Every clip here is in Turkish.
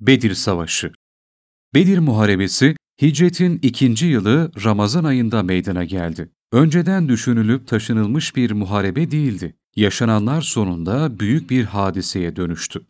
Bedir Savaşı Bedir Muharebesi, hicretin ikinci yılı Ramazan ayında meydana geldi. Önceden düşünülüp taşınılmış bir muharebe değildi. Yaşananlar sonunda büyük bir hadiseye dönüştü.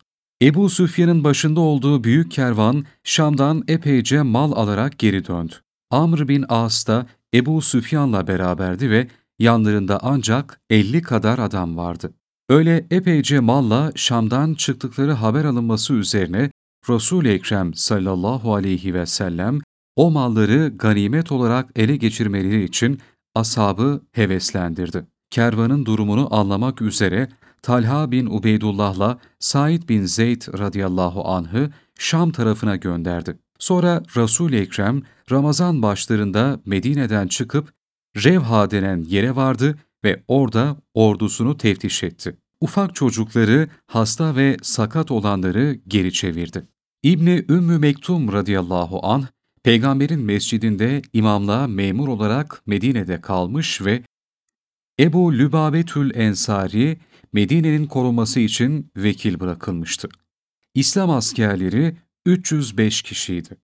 Ebu Süfyan'ın başında olduğu büyük kervan Şam'dan epeyce mal alarak geri döndü. Amr bin As da Ebu Süfyan'la beraberdi ve yanlarında ancak 50 kadar adam vardı. Öyle epeyce malla Şam'dan çıktıkları haber alınması üzerine Resul-i Ekrem sallallahu aleyhi ve sellem o malları ganimet olarak ele geçirmeleri için ashabı heveslendirdi. Kervanın durumunu anlamak üzere Talha bin Ubeydullah'la Said bin Zeyd radıyallahu anh'ı Şam tarafına gönderdi. Sonra Resul-i Ekrem Ramazan başlarında Medine'den çıkıp Revha denen yere vardı ve orada ordusunu teftiş etti. Ufak çocukları, hasta ve sakat olanları geri çevirdi. İbni Ümmü Mektum radıyallahu anh, Peygamberin mescidinde imamlığa memur olarak Medine'de kalmış ve Ebu Lübabetül Ensari, Medine'nin korunması için vekil bırakılmıştı. İslam askerleri 305 kişiydi.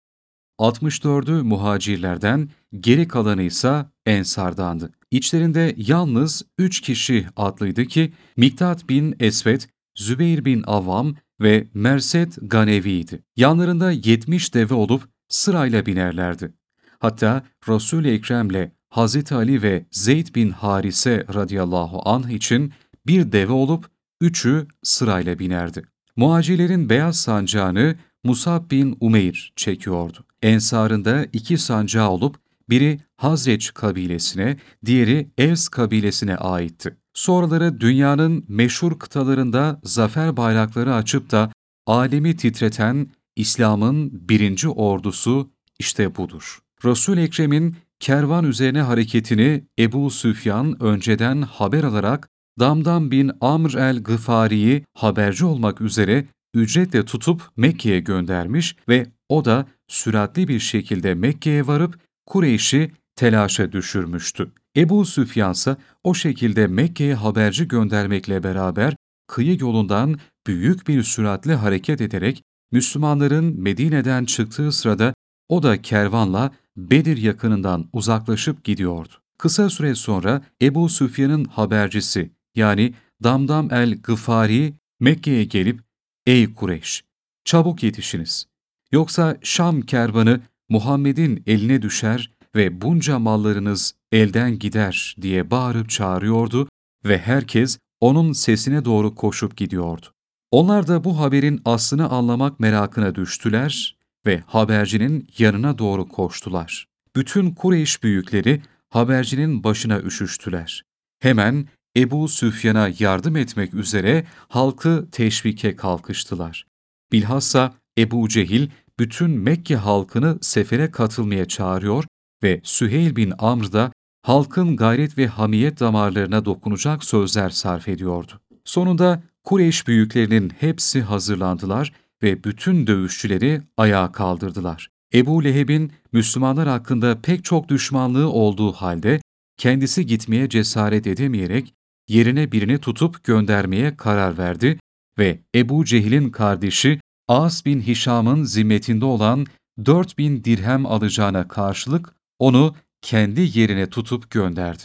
64'ü muhacirlerden, geri kalanı ise ensardandı. İçlerinde yalnız üç kişi adlıydı ki Miktat bin Esved, Zübeyir bin Avam ve Merset Ganevi'ydi. Yanlarında 70 deve olup sırayla binerlerdi. Hatta Resul-i Ekrem'le Hz. Ali ve Zeyd bin Harise radıyallahu anh için bir deve olup üçü sırayla binerdi. Muhacirlerin beyaz sancağını Musab bin Umeyr çekiyordu. Ensarında iki sancağı olup biri Hazreç kabilesine, diğeri Evs kabilesine aitti. Sonraları dünyanın meşhur kıtalarında zafer bayrakları açıp da alemi titreten İslam'ın birinci ordusu işte budur. Resul Ekrem'in kervan üzerine hareketini Ebu Süfyan önceden haber alarak Damdam bin Amr el-Gıfari'yi haberci olmak üzere ücretle tutup Mekke'ye göndermiş ve o da süratli bir şekilde Mekke'ye varıp Kureyş'i telaşa düşürmüştü. Ebu Süfyan ise o şekilde Mekke'ye haberci göndermekle beraber kıyı yolundan büyük bir süratle hareket ederek Müslümanların Medine'den çıktığı sırada o da kervanla Bedir yakınından uzaklaşıp gidiyordu. Kısa süre sonra Ebu Süfyan'ın habercisi yani Damdam el-Gıfari Mekke'ye gelip ''Ey Kureyş, çabuk yetişiniz. Yoksa Şam kervanı Muhammed'in eline düşer ve bunca mallarınız elden gider diye bağırıp çağırıyordu ve herkes onun sesine doğru koşup gidiyordu. Onlar da bu haberin aslını anlamak merakına düştüler ve habercinin yanına doğru koştular. Bütün Kureyş büyükleri habercinin başına üşüştüler. Hemen Ebu Süfyan'a yardım etmek üzere halkı teşvike kalkıştılar. Bilhassa Ebu Cehil bütün Mekke halkını sefere katılmaya çağırıyor ve Süheyl bin Amr da halkın gayret ve hamiyet damarlarına dokunacak sözler sarf ediyordu. Sonunda Kureyş büyüklerinin hepsi hazırlandılar ve bütün dövüşçüleri ayağa kaldırdılar. Ebu Leheb'in Müslümanlar hakkında pek çok düşmanlığı olduğu halde kendisi gitmeye cesaret edemeyerek yerine birini tutup göndermeye karar verdi ve Ebu Cehil'in kardeşi As bin Hişam'ın zimmetinde olan 4000 dirhem alacağına karşılık onu kendi yerine tutup gönderdi.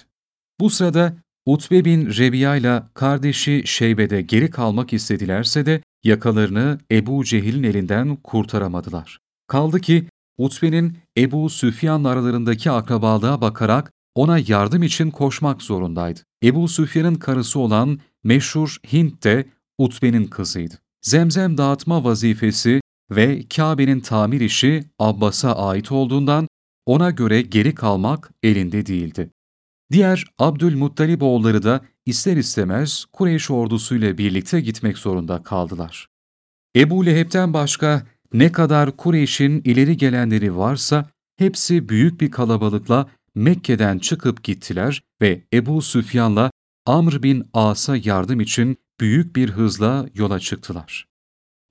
Bu sırada Utbe bin Rebiya ile kardeşi Şeybe'de geri kalmak istedilerse de yakalarını Ebu Cehil'in elinden kurtaramadılar. Kaldı ki Utbe'nin Ebu Süfyan'la aralarındaki akrabalığa bakarak ona yardım için koşmak zorundaydı. Ebu Süfyan'ın karısı olan meşhur Hint de Utbe'nin kızıydı. Zemzem dağıtma vazifesi ve Kabe'nin tamir işi Abbas'a ait olduğundan ona göre geri kalmak elinde değildi. Diğer Abdülmuttalib oğulları da ister istemez Kureyş ordusuyla birlikte gitmek zorunda kaldılar. Ebu Leheb'ten başka ne kadar Kureyş'in ileri gelenleri varsa hepsi büyük bir kalabalıkla Mekke'den çıkıp gittiler ve Ebu Süfyan'la Amr bin As'a yardım için büyük bir hızla yola çıktılar.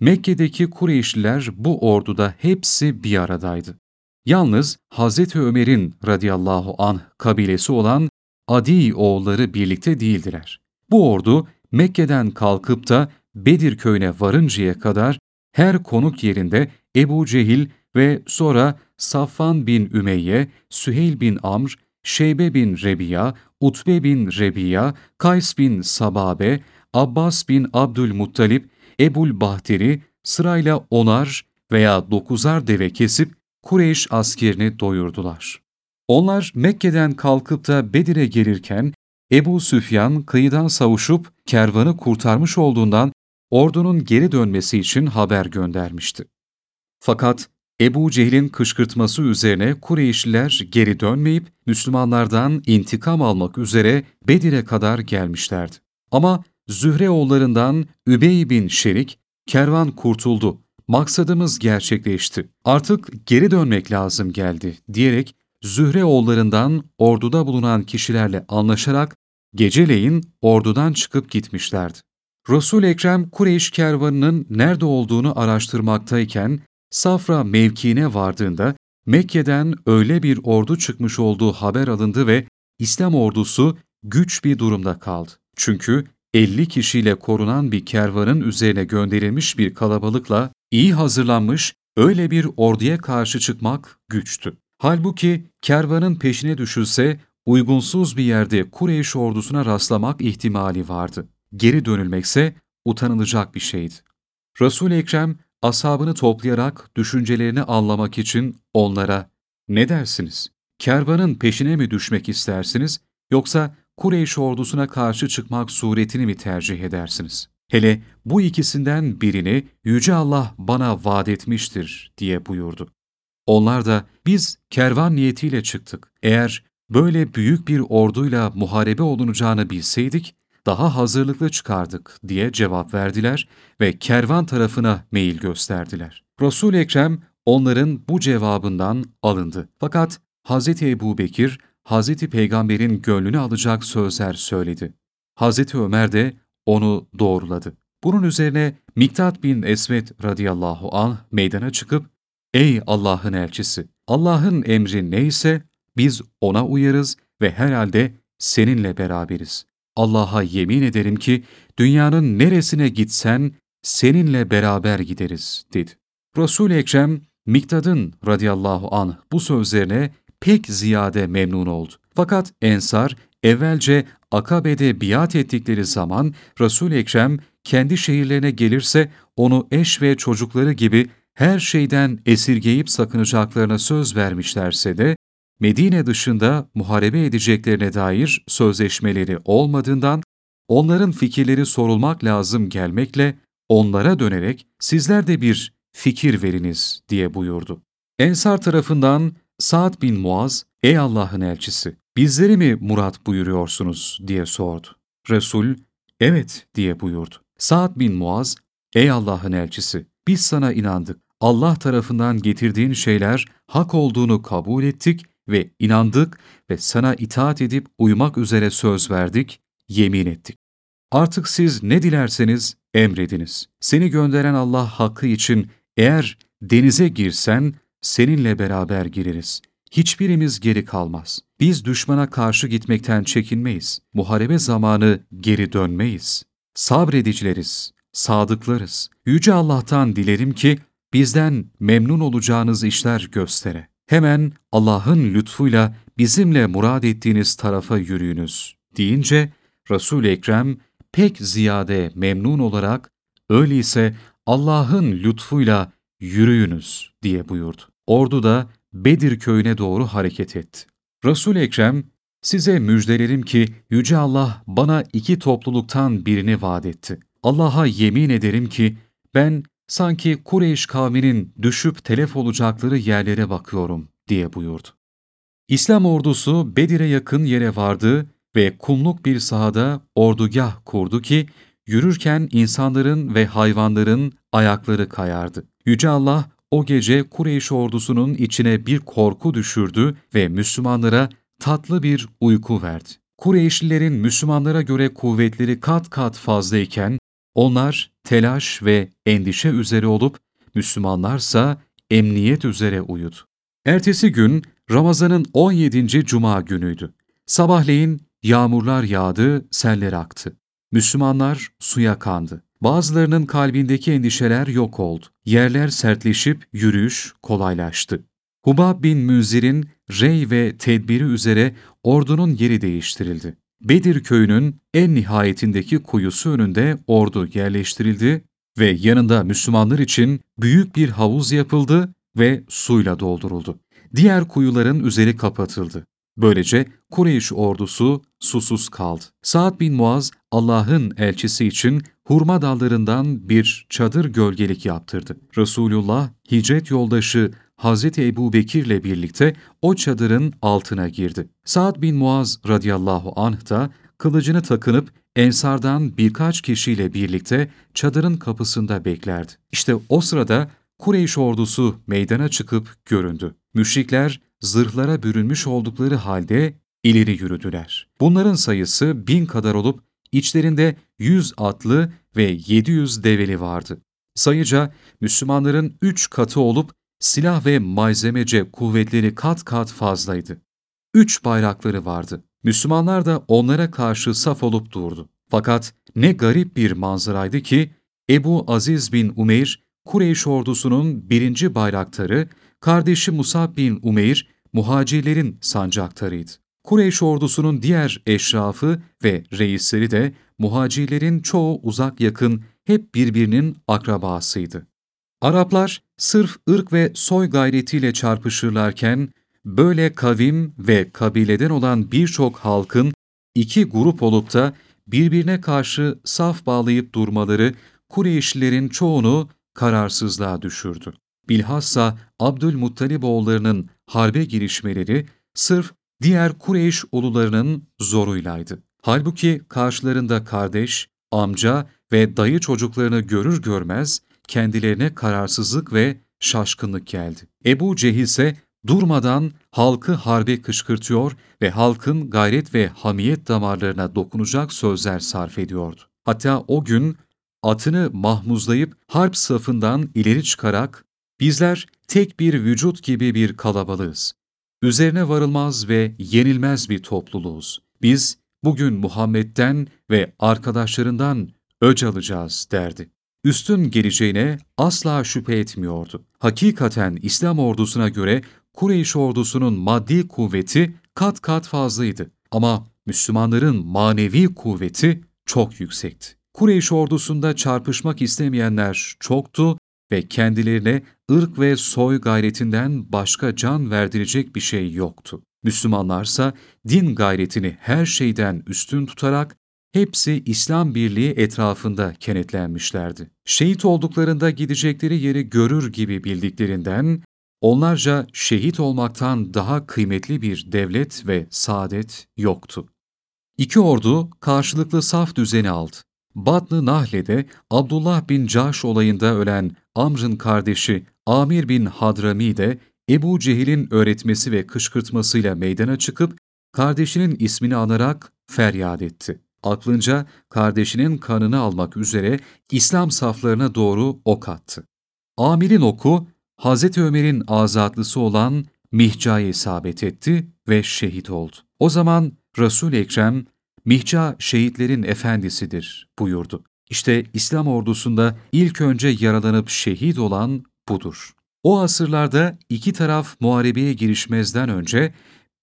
Mekke'deki Kureyşliler bu orduda hepsi bir aradaydı. Yalnız Hz. Ömer'in radıyallahu anh kabilesi olan Adi oğulları birlikte değildiler. Bu ordu Mekke'den kalkıp da Bedir köyüne varıncaya kadar her konuk yerinde Ebu Cehil ve sonra Safvan bin Ümeyye, Süheyl bin Amr, Şeybe bin Rebiya, Utbe bin Rebiya, Kays bin Sababe, Abbas bin Abdülmuttalip, Ebul Bahteri sırayla onar veya dokuzar deve kesip Kureyş askerini doyurdular. Onlar Mekke'den kalkıp da Bedir'e gelirken Ebu Süfyan kıyıdan savuşup kervanı kurtarmış olduğundan ordunun geri dönmesi için haber göndermişti. Fakat Ebu Cehil'in kışkırtması üzerine Kureyşliler geri dönmeyip Müslümanlardan intikam almak üzere Bedir'e kadar gelmişlerdi. Ama Zühre oğullarından Übey bin Şerik, kervan kurtuldu, maksadımız gerçekleşti, artık geri dönmek lazım geldi diyerek Zühre oğullarından orduda bulunan kişilerle anlaşarak geceleyin ordudan çıkıp gitmişlerdi. Resul Ekrem Kureyş kervanının nerede olduğunu araştırmaktayken Safra mevkiine vardığında Mekke'den öyle bir ordu çıkmış olduğu haber alındı ve İslam ordusu güç bir durumda kaldı. Çünkü 50 kişiyle korunan bir kervanın üzerine gönderilmiş bir kalabalıkla iyi hazırlanmış öyle bir orduya karşı çıkmak güçtü. Halbuki kervanın peşine düşülse uygunsuz bir yerde Kureyş ordusuna rastlamak ihtimali vardı. Geri dönülmekse utanılacak bir şeydi. Resul-i Ekrem ashabını toplayarak düşüncelerini anlamak için onlara ''Ne dersiniz? Kervanın peşine mi düşmek istersiniz yoksa Kureyş ordusuna karşı çıkmak suretini mi tercih edersiniz? Hele bu ikisinden birini Yüce Allah bana vaat etmiştir diye buyurdu. Onlar da biz kervan niyetiyle çıktık. Eğer böyle büyük bir orduyla muharebe olunacağını bilseydik, daha hazırlıklı çıkardık diye cevap verdiler ve kervan tarafına meyil gösterdiler. Resul Ekrem onların bu cevabından alındı. Fakat Hz. Ebu Bekir, Hz. Peygamber'in gönlünü alacak sözler söyledi. Hz. Ömer de onu doğruladı. Bunun üzerine Miktat bin Esvet radıyallahu anh meydana çıkıp, ''Ey Allah'ın elçisi! Allah'ın emri neyse biz ona uyarız ve herhalde seninle beraberiz. Allah'a yemin ederim ki dünyanın neresine gitsen seninle beraber gideriz dedi. Resul-i Ekrem Miktad'ın radıyallahu anh bu sözlerine pek ziyade memnun oldu. Fakat Ensar evvelce Akabe'de biat ettikleri zaman Resul-i Ekrem kendi şehirlerine gelirse onu eş ve çocukları gibi her şeyden esirgeyip sakınacaklarına söz vermişlerse de Medine dışında muharebe edeceklerine dair sözleşmeleri olmadığından onların fikirleri sorulmak lazım gelmekle onlara dönerek sizler de bir fikir veriniz diye buyurdu. Ensar tarafından Sa'd bin Muaz, ey Allah'ın elçisi bizleri mi murat buyuruyorsunuz diye sordu. Resul, evet diye buyurdu. Sa'd bin Muaz, ey Allah'ın elçisi biz sana inandık. Allah tarafından getirdiğin şeyler hak olduğunu kabul ettik ve inandık ve sana itaat edip uymak üzere söz verdik, yemin ettik. Artık siz ne dilerseniz emrediniz. Seni gönderen Allah hakkı için eğer denize girsen seninle beraber gireriz. Hiçbirimiz geri kalmaz. Biz düşmana karşı gitmekten çekinmeyiz. Muharebe zamanı geri dönmeyiz. Sabredicileriz, sadıklarız. Yüce Allah'tan dilerim ki bizden memnun olacağınız işler göstere. Hemen Allah'ın lütfuyla bizimle murad ettiğiniz tarafa yürüyünüz deyince Resul-i Ekrem pek ziyade memnun olarak öyleyse Allah'ın lütfuyla yürüyünüz diye buyurdu. Ordu da Bedir köyüne doğru hareket etti. Resul Ekrem size müjdelerim ki Yüce Allah bana iki topluluktan birini vaat etti. Allah'a yemin ederim ki ben sanki Kureyş kavminin düşüp telef olacakları yerlere bakıyorum diye buyurdu. İslam ordusu Bedir'e yakın yere vardı ve kumluk bir sahada ordugah kurdu ki yürürken insanların ve hayvanların ayakları kayardı. Yüce Allah o gece Kureyş ordusunun içine bir korku düşürdü ve Müslümanlara tatlı bir uyku verdi. Kureyşlilerin Müslümanlara göre kuvvetleri kat kat fazlayken onlar telaş ve endişe üzere olup Müslümanlarsa emniyet üzere uyudu. Ertesi gün Ramazan'ın 17. Cuma günüydü. Sabahleyin yağmurlar yağdı, seller aktı. Müslümanlar suya kandı. Bazılarının kalbindeki endişeler yok oldu. Yerler sertleşip yürüyüş kolaylaştı. Hubab bin Münzir'in rey ve tedbiri üzere ordunun yeri değiştirildi. Bedir köyünün en nihayetindeki kuyusu önünde ordu yerleştirildi ve yanında Müslümanlar için büyük bir havuz yapıldı ve suyla dolduruldu. Diğer kuyuların üzeri kapatıldı. Böylece Kureyş ordusu susuz kaldı. Sa'd bin Muaz Allah'ın elçisi için hurma dallarından bir çadır gölgelik yaptırdı. Resulullah hicret yoldaşı Hazreti Ebu Bekir'le birlikte o çadırın altına girdi. Sa'd bin Muaz radıyallahu anh da kılıcını takınıp Ensardan birkaç kişiyle birlikte çadırın kapısında beklerdi. İşte o sırada Kureyş ordusu meydana çıkıp göründü. Müşrikler zırhlara bürünmüş oldukları halde ileri yürüdüler. Bunların sayısı bin kadar olup içlerinde yüz atlı ve yedi yüz develi vardı. Sayıca Müslümanların üç katı olup silah ve malzemece kuvvetleri kat kat fazlaydı. Üç bayrakları vardı. Müslümanlar da onlara karşı saf olup durdu. Fakat ne garip bir manzaraydı ki Ebu Aziz bin Umeyr, Kureyş ordusunun birinci bayraktarı, kardeşi Musab bin Umeyr, muhacirlerin sancaktarıydı. Kureyş ordusunun diğer eşrafı ve reisleri de muhacirlerin çoğu uzak yakın hep birbirinin akrabasıydı. Araplar sırf ırk ve soy gayretiyle çarpışırlarken böyle kavim ve kabileden olan birçok halkın iki grup olup da birbirine karşı saf bağlayıp durmaları Kureyşlilerin çoğunu kararsızlığa düşürdü. Bilhassa Abdülmuttalib oğullarının harbe girişmeleri sırf diğer Kureyş ulularının zoruylaydı. Halbuki karşılarında kardeş, amca ve dayı çocuklarını görür görmez kendilerine kararsızlık ve şaşkınlık geldi. Ebu Cehil ise durmadan halkı harbe kışkırtıyor ve halkın gayret ve hamiyet damarlarına dokunacak sözler sarf ediyordu. Hatta o gün atını mahmuzlayıp harp safından ileri çıkarak bizler tek bir vücut gibi bir kalabalığız. Üzerine varılmaz ve yenilmez bir topluluğuz. Biz bugün Muhammed'den ve arkadaşlarından öc alacağız derdi. Üstün geleceğine asla şüphe etmiyordu. Hakikaten İslam ordusuna göre Kureyş ordusunun maddi kuvveti kat kat fazlaydı ama Müslümanların manevi kuvveti çok yüksekti. Kureyş ordusunda çarpışmak istemeyenler çoktu ve kendilerine ırk ve soy gayretinden başka can verdirecek bir şey yoktu. Müslümanlarsa din gayretini her şeyden üstün tutarak hepsi İslam birliği etrafında kenetlenmişlerdi. Şehit olduklarında gidecekleri yeri görür gibi bildiklerinden onlarca şehit olmaktan daha kıymetli bir devlet ve saadet yoktu. İki ordu karşılıklı saf düzeni aldı. Batlı Nahle'de Abdullah bin Caş olayında ölen Amr'ın kardeşi Amir bin Hadrami de Ebu Cehil'in öğretmesi ve kışkırtmasıyla meydana çıkıp kardeşinin ismini anarak feryat etti. Aklınca kardeşinin kanını almak üzere İslam saflarına doğru ok attı. Amir'in oku Hz. Ömer'in azatlısı olan Mihca'ya isabet etti ve şehit oldu. O zaman Resul Ekrem Mihca şehitlerin efendisidir buyurdu. İşte İslam ordusunda ilk önce yaralanıp şehit olan budur. O asırlarda iki taraf muharebeye girişmezden önce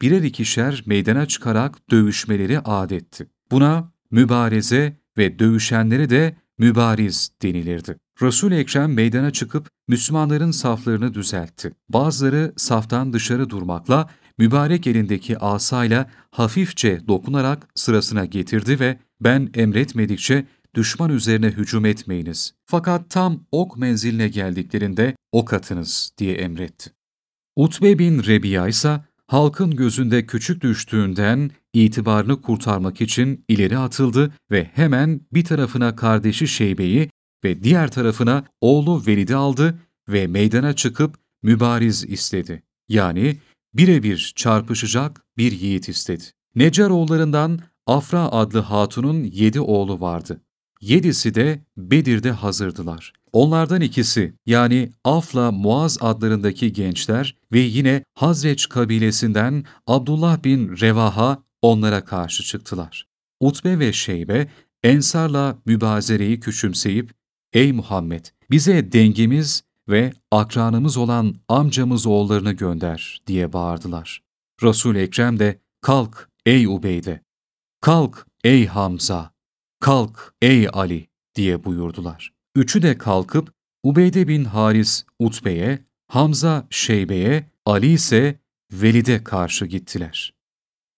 birer ikişer meydana çıkarak dövüşmeleri adetti. Buna mübareze ve dövüşenlere de mübariz denilirdi. Resul-i Ekrem meydana çıkıp Müslümanların saflarını düzeltti. Bazıları saftan dışarı durmakla mübarek elindeki asayla hafifçe dokunarak sırasına getirdi ve ben emretmedikçe düşman üzerine hücum etmeyiniz. Fakat tam ok menziline geldiklerinde ok atınız diye emretti. Utbe bin Rebiya ise halkın gözünde küçük düştüğünden itibarını kurtarmak için ileri atıldı ve hemen bir tarafına kardeşi Şeybe'yi ve diğer tarafına oğlu Velid'i aldı ve meydana çıkıp mübariz istedi. Yani birebir çarpışacak bir yiğit istedi. Necar oğullarından Afra adlı hatunun yedi oğlu vardı. Yedisi de Bedir'de hazırdılar. Onlardan ikisi yani Afla Muaz adlarındaki gençler ve yine Hazreç kabilesinden Abdullah bin Revaha onlara karşı çıktılar. Utbe ve Şeybe Ensarla mübazereyi küçümseyip, ''Ey Muhammed, bize dengimiz ve akranımız olan amcamız oğullarını gönder.'' diye bağırdılar. resul Ekrem de, ''Kalk ey Ubeyde, kalk ey Hamza, kalk ey Ali.'' diye buyurdular. Üçü de kalkıp Ubeyde bin Haris Utbe'ye, Hamza Şeybe'ye, Ali ise Velid'e karşı gittiler.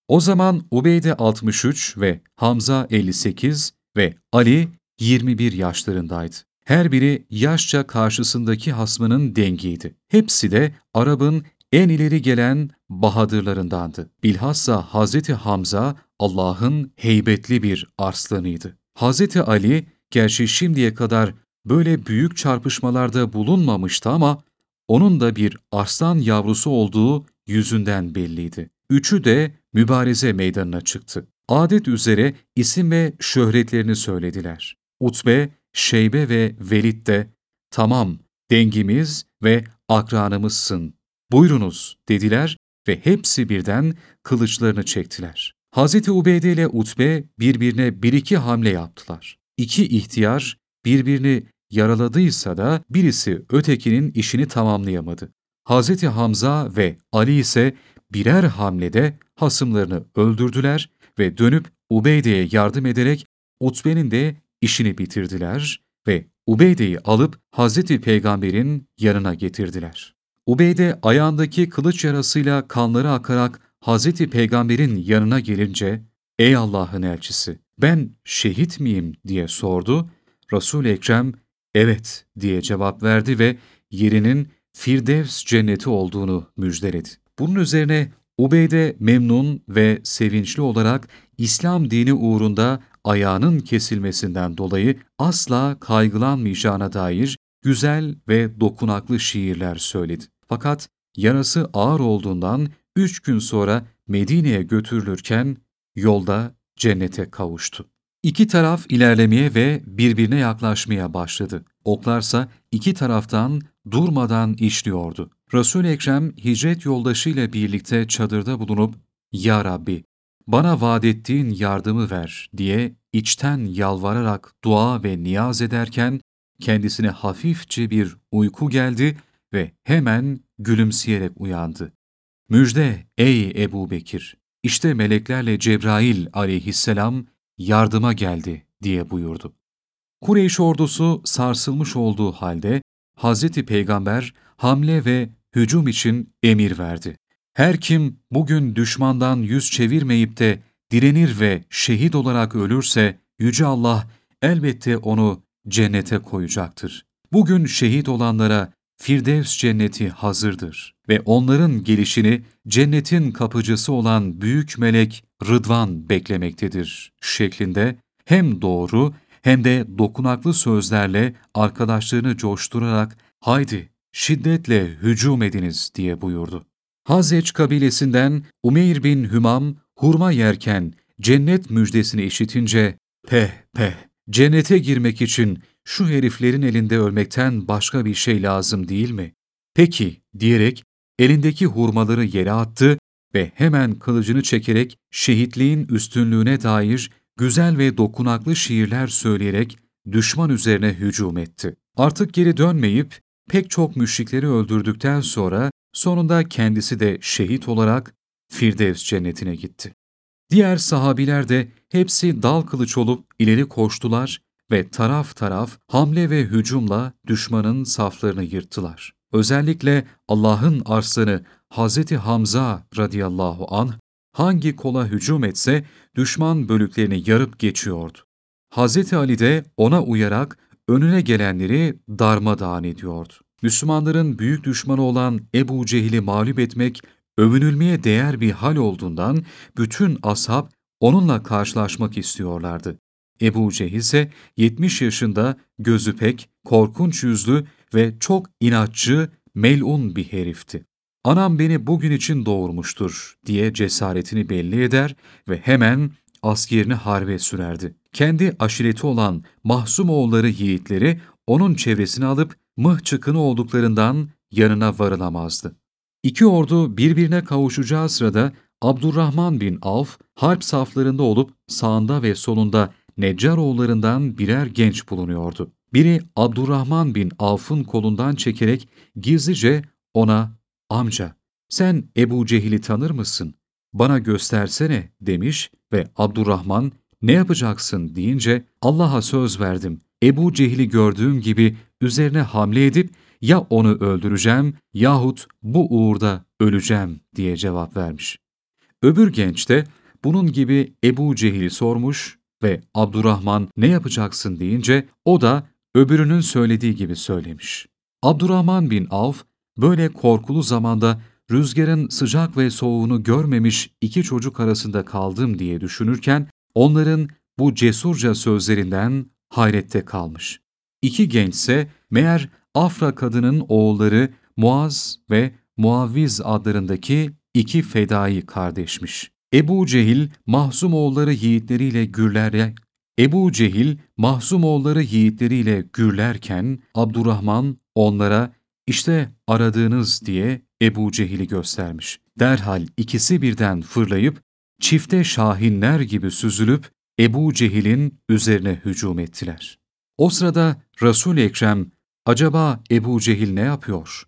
O zaman Ubeyde 63 ve Hamza 58 ve Ali 21 yaşlarındaydı. Her biri yaşça karşısındaki hasmının dengiydi. Hepsi de Arap'ın en ileri gelen bahadırlarındandı. Bilhassa Hazreti Hamza Allah'ın heybetli bir arslanıydı. Hazreti Ali gerçi şimdiye kadar böyle büyük çarpışmalarda bulunmamıştı ama onun da bir arslan yavrusu olduğu yüzünden belliydi. Üçü de mübareze meydanına çıktı. Adet üzere isim ve şöhretlerini söylediler. Utbe, Şeybe ve Velid de tamam dengimiz ve akranımızsın, buyurunuz dediler ve hepsi birden kılıçlarını çektiler. Hz. Ubeyde ile Utbe birbirine bir iki hamle yaptılar. İki ihtiyar birbirini yaraladıysa da birisi ötekinin işini tamamlayamadı. Hz. Hamza ve Ali ise birer hamlede hasımlarını öldürdüler ve dönüp Ubeyde'ye yardım ederek Utbe'nin de işini bitirdiler ve Ubeyde'yi alıp Hazreti Peygamber'in yanına getirdiler. Ubeyde ayağındaki kılıç yarasıyla kanları akarak Hazreti Peygamber'in yanına gelince, ''Ey Allah'ın elçisi, ben şehit miyim?'' diye sordu. resul Ekrem, ''Evet'' diye cevap verdi ve yerinin Firdevs cenneti olduğunu müjdeledi. Bunun üzerine Ubeyde memnun ve sevinçli olarak İslam dini uğrunda ayağının kesilmesinden dolayı asla kaygılanmayacağına dair güzel ve dokunaklı şiirler söyledi. Fakat yarası ağır olduğundan üç gün sonra Medine'ye götürülürken yolda cennete kavuştu. İki taraf ilerlemeye ve birbirine yaklaşmaya başladı. Oklarsa iki taraftan durmadan işliyordu. resul Ekrem hicret yoldaşıyla birlikte çadırda bulunup ''Ya Rabbi, bana vaat ettiğin yardımı ver.'' diye içten yalvararak dua ve niyaz ederken kendisine hafifçe bir uyku geldi ve hemen gülümseyerek uyandı. ''Müjde ey Ebu Bekir, işte meleklerle Cebrail aleyhisselam yardıma geldi.'' diye buyurdu. Kureyş ordusu sarsılmış olduğu halde Hz. Peygamber hamle ve hücum için emir verdi. Her kim bugün düşmandan yüz çevirmeyip de direnir ve şehit olarak ölürse Yüce Allah elbette onu cennete koyacaktır. Bugün şehit olanlara Firdevs cenneti hazırdır ve onların gelişini cennetin kapıcısı olan büyük melek Rıdvan beklemektedir şeklinde hem doğru hem de dokunaklı sözlerle arkadaşlarını coşturarak haydi şiddetle hücum ediniz diye buyurdu. Hazreç kabilesinden Umeyr bin Hümam hurma yerken cennet müjdesini işitince peh peh cennete girmek için şu heriflerin elinde ölmekten başka bir şey lazım değil mi? Peki diyerek elindeki hurmaları yere attı ve hemen kılıcını çekerek şehitliğin üstünlüğüne dair güzel ve dokunaklı şiirler söyleyerek düşman üzerine hücum etti. Artık geri dönmeyip pek çok müşrikleri öldürdükten sonra sonunda kendisi de şehit olarak Firdevs cennetine gitti. Diğer sahabiler de hepsi dal kılıç olup ileri koştular ve taraf taraf hamle ve hücumla düşmanın saflarını yırttılar. Özellikle Allah'ın arslanı Hazreti Hamza radıyallahu anh hangi kola hücum etse düşman bölüklerini yarıp geçiyordu. Hazreti Ali de ona uyarak önüne gelenleri darmadağın ediyordu. Müslümanların büyük düşmanı olan Ebu Cehil'i mağlup etmek övünülmeye değer bir hal olduğundan bütün ashab onunla karşılaşmak istiyorlardı. Ebu Cehil ise 70 yaşında gözü pek, korkunç yüzlü ve çok inatçı, melun bir herifti. Anam beni bugün için doğurmuştur diye cesaretini belli eder ve hemen askerini harbe sürerdi. Kendi aşireti olan mahzum oğulları yiğitleri onun çevresine alıp mıh çıkını olduklarından yanına varılamazdı. İki ordu birbirine kavuşacağı sırada Abdurrahman bin Avf harp saflarında olup sağında ve solunda Neccaroğullarından birer genç bulunuyordu. Biri Abdurrahman bin Avf'ın kolundan çekerek gizlice ona ''Amca, sen Ebu Cehil'i tanır mısın? Bana göstersene.'' demiş ve Abdurrahman ''Ne yapacaksın?'' deyince ''Allah'a söz verdim. Ebu Cehil'i gördüğüm gibi üzerine hamle edip ya onu öldüreceğim yahut bu uğurda öleceğim diye cevap vermiş. Öbür genç de bunun gibi Ebu Cehil'i sormuş ve Abdurrahman ne yapacaksın deyince o da öbürünün söylediği gibi söylemiş. Abdurrahman bin Avf böyle korkulu zamanda rüzgarın sıcak ve soğuğunu görmemiş iki çocuk arasında kaldım diye düşünürken onların bu cesurca sözlerinden hayrette kalmış. İki gençse meğer Afra kadının oğulları Muaz ve Muavviz adlarındaki iki fedai kardeşmiş. Ebu Cehil, Mahzum oğulları yiğitleriyle gürlerle Ebu Cehil, Mahzum oğulları yiğitleriyle gürlerken Abdurrahman onlara işte aradığınız diye Ebu Cehil'i göstermiş. Derhal ikisi birden fırlayıp çifte şahinler gibi süzülüp Ebu Cehil'in üzerine hücum ettiler. O sırada Resul-i Ekrem, acaba Ebu Cehil ne yapıyor?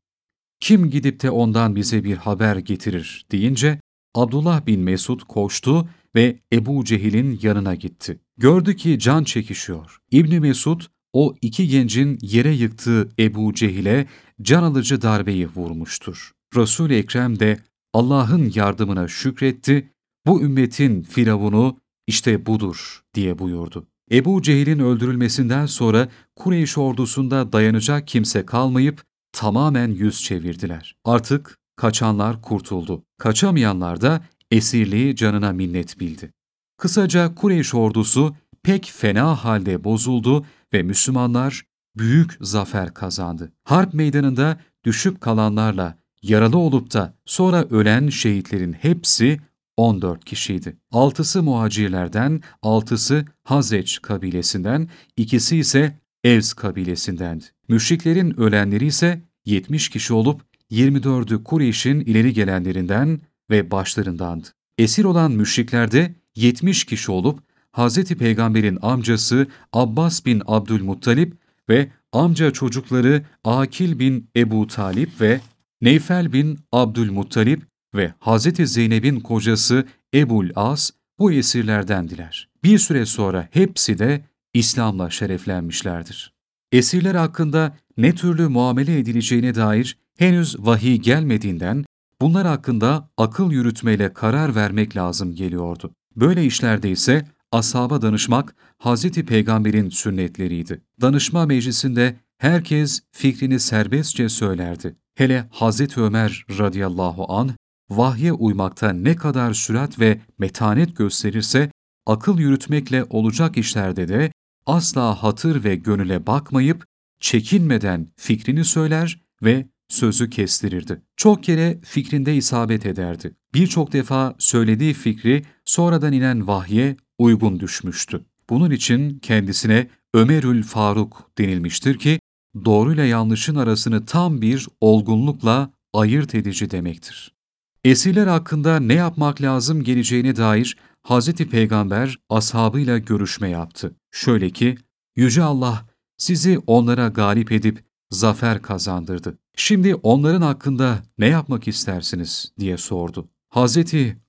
Kim gidip de ondan bize bir haber getirir deyince, Abdullah bin Mesud koştu ve Ebu Cehil'in yanına gitti. Gördü ki can çekişiyor. İbni Mesud, o iki gencin yere yıktığı Ebu Cehil'e can alıcı darbeyi vurmuştur. Resul-i Ekrem de Allah'ın yardımına şükretti, bu ümmetin firavunu işte budur diye buyurdu. Ebu Cehil'in öldürülmesinden sonra Kureyş ordusunda dayanacak kimse kalmayıp tamamen yüz çevirdiler. Artık kaçanlar kurtuldu. Kaçamayanlar da esirliği canına minnet bildi. Kısaca Kureyş ordusu pek fena halde bozuldu ve Müslümanlar büyük zafer kazandı. Harp meydanında düşüp kalanlarla yaralı olup da sonra ölen şehitlerin hepsi 14 kişiydi. Altısı muhacirlerden, altısı Hazreç kabilesinden, ikisi ise Evs kabilesindendi. Müşriklerin ölenleri ise 70 kişi olup 24'ü Kureyş'in ileri gelenlerinden ve başlarındandı. Esir olan müşriklerde 70 kişi olup Hz. Peygamber'in amcası Abbas bin Abdülmuttalip ve amca çocukları Akil bin Ebu Talip ve Neyfel bin Abdülmuttalip ve Hz. Zeynep'in kocası Ebul As bu esirlerdendiler. Bir süre sonra hepsi de İslam'la şereflenmişlerdir. Esirler hakkında ne türlü muamele edileceğine dair henüz vahiy gelmediğinden bunlar hakkında akıl yürütmeyle karar vermek lazım geliyordu. Böyle işlerde ise ashaba danışmak Hz. Peygamber'in sünnetleriydi. Danışma meclisinde herkes fikrini serbestçe söylerdi. Hele Hz. Ömer radıyallahu anh vahye uymakta ne kadar sürat ve metanet gösterirse, akıl yürütmekle olacak işlerde de asla hatır ve gönüle bakmayıp, çekinmeden fikrini söyler ve sözü kestirirdi. Çok kere fikrinde isabet ederdi. Birçok defa söylediği fikri sonradan inen vahye uygun düşmüştü. Bunun için kendisine Ömerül Faruk denilmiştir ki, doğruyla yanlışın arasını tam bir olgunlukla ayırt edici demektir. Esirler hakkında ne yapmak lazım geleceğine dair Hz. Peygamber ashabıyla görüşme yaptı. Şöyle ki, Yüce Allah sizi onlara galip edip zafer kazandırdı. Şimdi onların hakkında ne yapmak istersiniz diye sordu. Hz.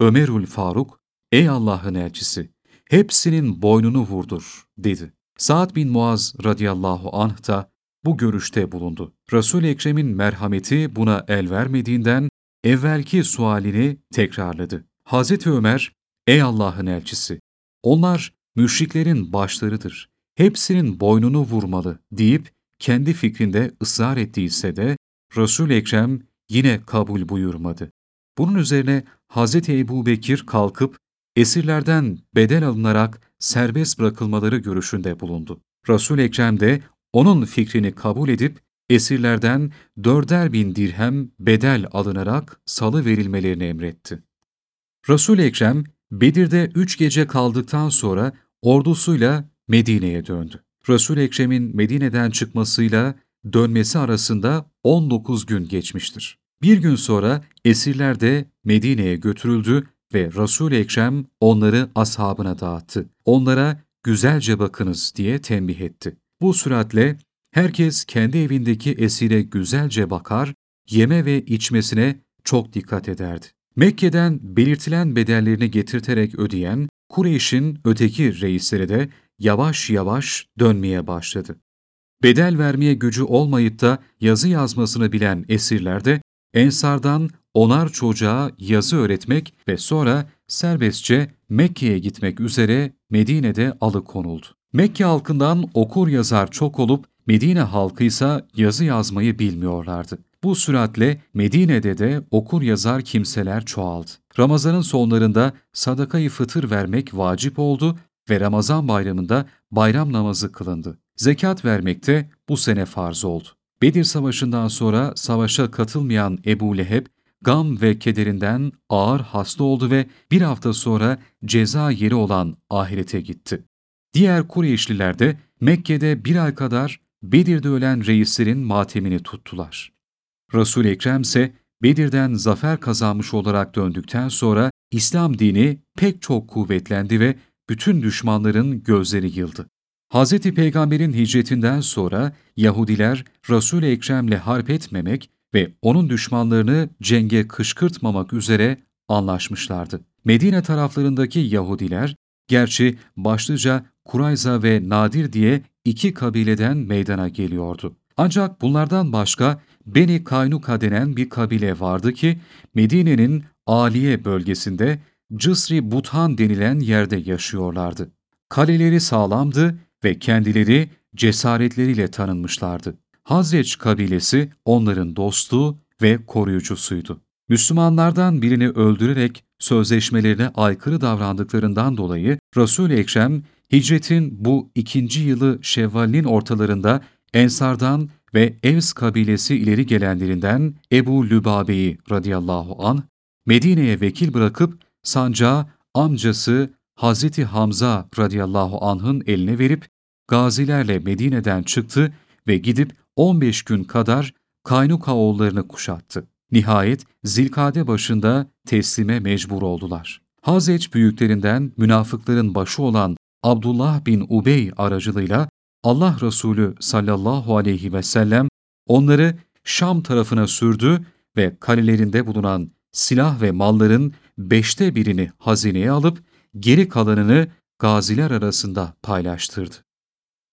Ömerül Faruk, ey Allah'ın elçisi, hepsinin boynunu vurdur dedi. Sa'd bin Muaz radıyallahu anh da bu görüşte bulundu. Resul-i Ekrem'in merhameti buna el vermediğinden evvelki sualini tekrarladı. Hazreti Ömer, ''Ey Allah'ın elçisi, onlar müşriklerin başlarıdır. Hepsinin boynunu vurmalı.'' deyip kendi fikrinde ısrar ettiyse de resul Ekrem yine kabul buyurmadı. Bunun üzerine Hazreti Ebu Bekir kalkıp esirlerden bedel alınarak serbest bırakılmaları görüşünde bulundu. resul Ekrem de onun fikrini kabul edip esirlerden dörder bin dirhem bedel alınarak salı verilmelerini emretti. resul Ekrem, Bedir'de üç gece kaldıktan sonra ordusuyla Medine'ye döndü. resul Ekrem'in Medine'den çıkmasıyla dönmesi arasında 19 gün geçmiştir. Bir gün sonra esirler de Medine'ye götürüldü ve resul Ekrem onları ashabına dağıttı. Onlara güzelce bakınız diye tembih etti. Bu süratle herkes kendi evindeki esire güzelce bakar, yeme ve içmesine çok dikkat ederdi. Mekke'den belirtilen bedellerini getirterek ödeyen Kureyş'in öteki reisleri de yavaş yavaş dönmeye başladı. Bedel vermeye gücü olmayıp da yazı yazmasını bilen esirler de Ensardan onar çocuğa yazı öğretmek ve sonra serbestçe Mekke'ye gitmek üzere Medine'de alıkonuldu. Mekke halkından okur yazar çok olup Medine halkı ise yazı yazmayı bilmiyorlardı. Bu süratle Medine'de de okur yazar kimseler çoğaldı. Ramazanın sonlarında sadakayı fıtır vermek vacip oldu ve Ramazan bayramında bayram namazı kılındı. Zekat vermek de bu sene farz oldu. Bedir Savaşı'ndan sonra savaşa katılmayan Ebu Leheb, gam ve kederinden ağır hasta oldu ve bir hafta sonra ceza yeri olan ahirete gitti. Diğer Kureyşliler de Mekke'de bir ay kadar Bedir'de ölen reislerin matemini tuttular. Resul-i Ekrem ise Bedir'den zafer kazanmış olarak döndükten sonra İslam dini pek çok kuvvetlendi ve bütün düşmanların gözleri yıldı. Hz. Peygamber'in hicretinden sonra Yahudiler Resul-i Ekrem'le harp etmemek ve onun düşmanlarını cenge kışkırtmamak üzere anlaşmışlardı. Medine taraflarındaki Yahudiler, gerçi başlıca Kurayza ve Nadir diye iki kabileden meydana geliyordu. Ancak bunlardan başka Beni Kaynuka denen bir kabile vardı ki Medine'nin Aliye bölgesinde Cısri Buthan denilen yerde yaşıyorlardı. Kaleleri sağlamdı ve kendileri cesaretleriyle tanınmışlardı. Hazreç kabilesi onların dostu ve koruyucusuydu. Müslümanlardan birini öldürerek sözleşmelerine aykırı davrandıklarından dolayı Resul-i Ekrem hicretin bu ikinci yılı Şevval'in ortalarında Ensardan ve Evs kabilesi ileri gelenlerinden Ebu Lübabe'yi radıyallahu an Medine'ye vekil bırakıp sancağı amcası Hazreti Hamza radıyallahu anh'ın eline verip gazilerle Medine'den çıktı ve gidip 15 gün kadar Kaynuka oğullarını kuşattı. Nihayet Zilkade başında teslime mecbur oldular. Hazreç büyüklerinden münafıkların başı olan Abdullah bin Ubey aracılığıyla Allah Resulü sallallahu aleyhi ve sellem onları Şam tarafına sürdü ve kalelerinde bulunan silah ve malların beşte birini hazineye alıp geri kalanını gaziler arasında paylaştırdı.